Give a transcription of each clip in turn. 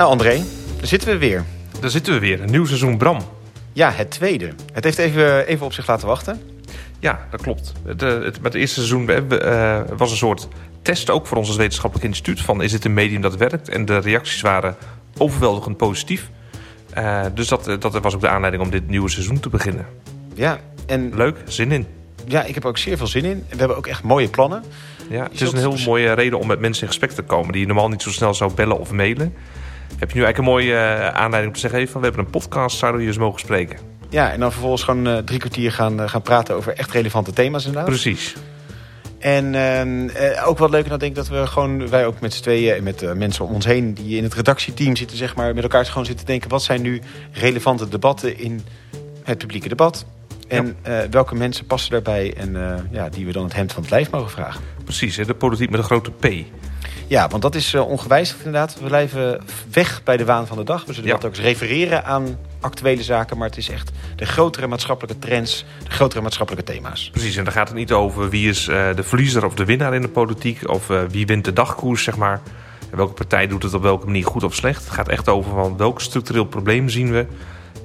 Nou André, daar zitten we weer. Daar zitten we weer, een nieuw seizoen Bram. Ja, het tweede. Het heeft even, even op zich laten wachten. Ja, dat klopt. Het, eh, het, met het eerste seizoen uh, was een soort test ook voor ons als wetenschappelijk instituut... van is dit een medium dat werkt? En de reacties waren overweldigend positief. Uh, dus dat, dat was ook de aanleiding om dit nieuwe seizoen te beginnen. Ja, en... Leuk, zin in. Ja, ik heb ook zeer veel zin in. We hebben ook echt mooie plannen. Ja, het is een heel mooie reden om met mensen in gesprek te komen... die je normaal niet zo snel zou bellen of mailen. Heb je nu eigenlijk een mooie aanleiding om te zeggen... Hey, van, we hebben een podcast, zouden we je eens mogen spreken? Ja, en dan vervolgens gewoon uh, drie kwartier gaan, uh, gaan praten over echt relevante thema's inderdaad. Precies. En uh, ook wat leuker dan denk ik dat we gewoon, wij ook met z'n tweeën en met mensen om ons heen die in het redactieteam zitten, zeg maar, met elkaar gewoon zitten denken, wat zijn nu relevante debatten in het publieke debat? En ja. welke mensen passen daarbij en ja, die we dan het hemd van het lijf mogen vragen. Precies, hè? de politiek met een grote P. Ja, want dat is ongewijzigd inderdaad. We blijven weg bij de waan van de dag. We zullen Ja. dat ook eens refereren aan actuele zaken. Maar het is echt de grotere maatschappelijke trends, de grotere maatschappelijke thema's. Precies, en dan gaat het niet over wie is eh, de verliezer of de winnaar in de politiek... of eh, wie wint de dagkoers, zeg maar. En welke partij doet het op welke manier goed of slecht. Het gaat echt over van welk structureel probleem zien we...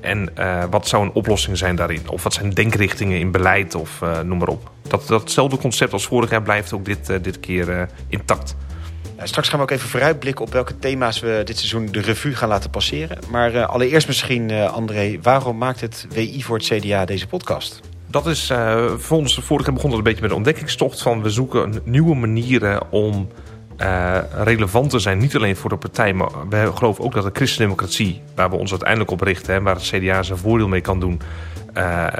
en eh, wat zou een oplossing zijn daarin. Of wat zijn denkrichtingen in beleid of eh, noem maar op. Dat, datzelfde concept als vorig jaar blijft ook dit, eh, dit keer eh, intact. Nou, straks gaan we ook even vooruitblikken op welke thema's we dit seizoen de revue gaan laten passeren. Maar uh, allereerst misschien, uh, André, waarom maakt het WI voor het CDA deze podcast? Dat is voor ons, vorig jaar begon het een beetje met een ontdekkingstocht van we zoeken nieuwe manieren om uh, relevant te zijn. Niet alleen voor de partij, maar we geloven ook dat de christendemocratie, waar we ons uiteindelijk op richten en waar het CDA zijn voordeel mee kan doen,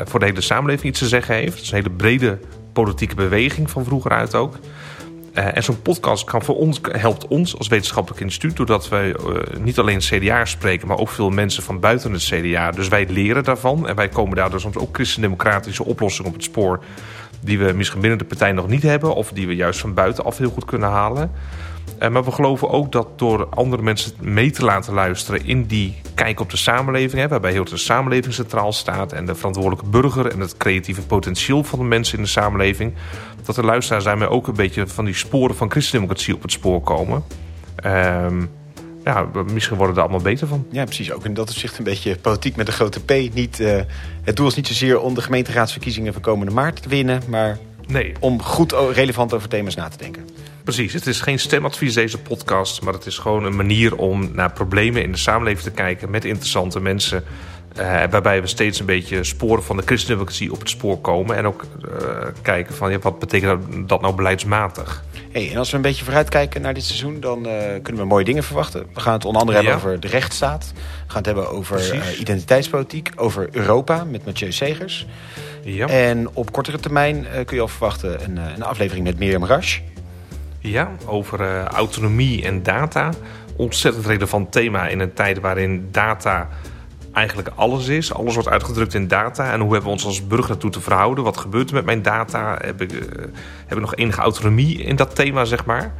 voor de hele samenleving iets te zeggen heeft. Het is een hele brede politieke beweging van vroeger uit ook. Uh, en zo'n podcast kan voor ons, helpt ons als wetenschappelijk instituut... doordat wij uh, niet alleen CDA spreken... maar ook veel mensen van buiten het CDA. Dus wij leren daarvan. En wij komen daardoor soms ook christendemocratische oplossingen op het spoor... die we misschien binnen de partij nog niet hebben... of die we juist van buitenaf heel goed kunnen halen. Uh, maar we geloven ook dat door andere mensen mee te laten luisteren... in die kijk op de samenleving... Hè, waarbij heel de samenleving centraal staat... en de verantwoordelijke burger en het creatieve potentieel van de mensen in de samenleving... dat de luisteraars daarmee ook een beetje van die sporen van christendemocratie op het spoor komen... Um, ja, misschien worden we er allemaal beter van. Ja, precies. Ook in dat opzicht een beetje politiek met een grote P. Niet, uh, het doel is niet zozeer om de gemeenteraadsverkiezingen van komende maart te winnen... maar nee. om goed relevant over thema's na te denken. Precies, het is geen stemadvies deze podcast... maar het is gewoon een manier om naar problemen in de samenleving te kijken... met interessante mensen... Uh, waarbij we steeds een beetje sporen van de christendemocratie op het spoor komen... en ook uh, kijken van ja, wat betekent dat nou beleidsmatig. Hey, en als we een beetje vooruitkijken naar dit seizoen... dan uh, kunnen we mooie dingen verwachten. We gaan het onder andere ja. hebben over de rechtsstaat. We gaan het hebben over identiteitspolitiek. Over Europa met Mathieu Segers. Ja. En op kortere termijn kun je al verwachten een, een aflevering met Mirjam Rasch. Ja, over uh, autonomie en data. Ontzettend relevant thema in een tijd waarin data eigenlijk alles is. Alles wordt uitgedrukt in data. En hoe hebben we ons als burger naartoe te verhouden? Wat gebeurt er met mijn data? Uh, heb ik nog enige autonomie in dat thema, zeg maar?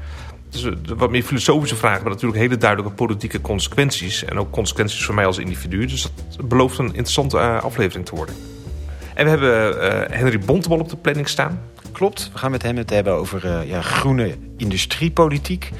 Dus uh, wat meer filosofische vragen, maar natuurlijk hele duidelijke politieke consequenties. En ook consequenties voor mij als individu. Dus dat belooft een interessante uh, aflevering te worden. En we hebben Henry Bontebal op de planning staan. Klopt, we gaan met hem het hebben over ja, groene industriepolitiek.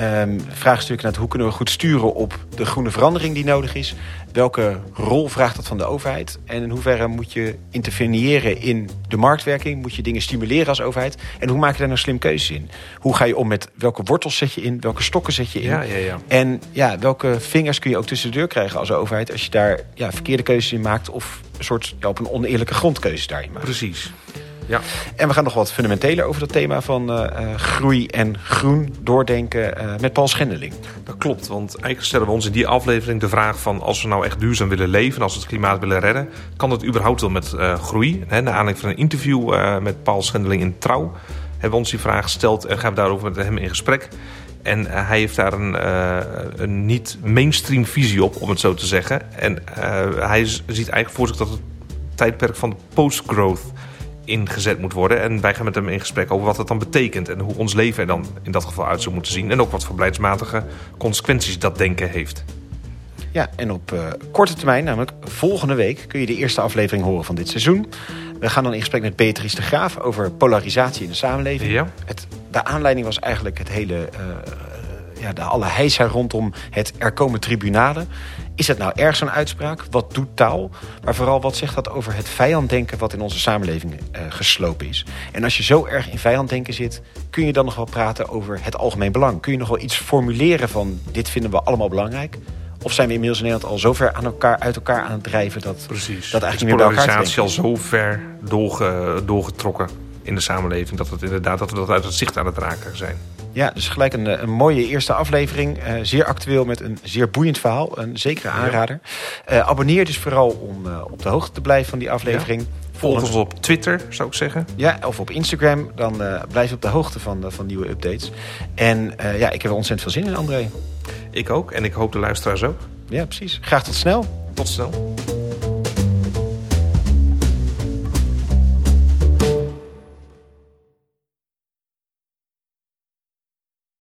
Um, vraagstukken naar hoe kunnen we goed sturen op de groene verandering die nodig is. Welke rol vraagt dat van de overheid? En in hoeverre moet je interveneren in de marktwerking? Moet je dingen stimuleren als overheid? En hoe maak je daar nou slim keuzes in? Hoe ga je om met welke wortels zet je in? Welke stokken zet je in? Ja, ja, ja. En ja, welke vingers kun je ook tussen de deur krijgen als overheid... als je daar ja, verkeerde keuzes in maakt... of een soort op een oneerlijke grondkeuze daarin maakt? Precies. Ja. En we gaan nog wat fundamenteler over dat thema van uh, uh, groei en groen doordenken uh, met Paul Schendeling. Dat klopt, want eigenlijk stellen we ons in die aflevering de vraag van... als we nou echt duurzaam willen leven, als we het klimaat willen redden... kan dat überhaupt wel met groei? Hè, naar aanleiding van een interview met Paul Schendeling in Trouw... hebben we ons die vraag gesteld en gaan we daarover met hem in gesprek... En hij heeft daar een, uh, een niet mainstream visie op, om het zo te zeggen. En uh, hij ziet eigenlijk voor zich dat het tijdperk van de post-growth ingezet moet worden. En wij gaan met hem in gesprek over wat dat dan betekent... en hoe ons leven er dan in dat geval uit zou moeten zien... en ook wat voor beleidsmatige consequenties dat denken heeft. Ja, en op uh, korte termijn, namelijk volgende week... kun je de eerste aflevering horen van dit seizoen. We gaan dan in gesprek met Beatrice de Graaf... over polarisatie in de samenleving. Ja. Het, de aanleiding was eigenlijk het hele... Uh, ja, de alle heisa rondom het er komen tribunalen. Is het nou erg zo'n uitspraak? Wat doet taal? Maar vooral wat zegt dat over het vijanddenken wat in onze samenleving uh, geslopen is? En als je zo erg in vijanddenken zit, kun je dan nog wel praten over het algemeen belang? Kun je nog wel iets formuleren van dit vinden we allemaal belangrijk? Of zijn we inmiddels in Nederland al zo ver aan elkaar, uit elkaar aan het drijven dat Precies. dat eigenlijk is niet meer bij elkaar polarisatie al zo ver doorge, doorgetrokken in de samenleving dat het inderdaad dat we dat uit het zicht aan het raken zijn. Ja, dus gelijk een, een mooie eerste aflevering. Uh, zeer actueel met een zeer boeiend verhaal. Een zekere aanrader. Uh, abonneer dus vooral om uh, op de hoogte te blijven van die aflevering. Ja. Volg ons op Twitter, zou ik zeggen. Ja, of op Instagram. Dan blijf je op de hoogte van, van nieuwe updates. En ja, ik heb er ontzettend veel zin in, André. Ik ook. En ik hoop de luisteraars ook. Ja, precies. Graag tot snel. Tot snel.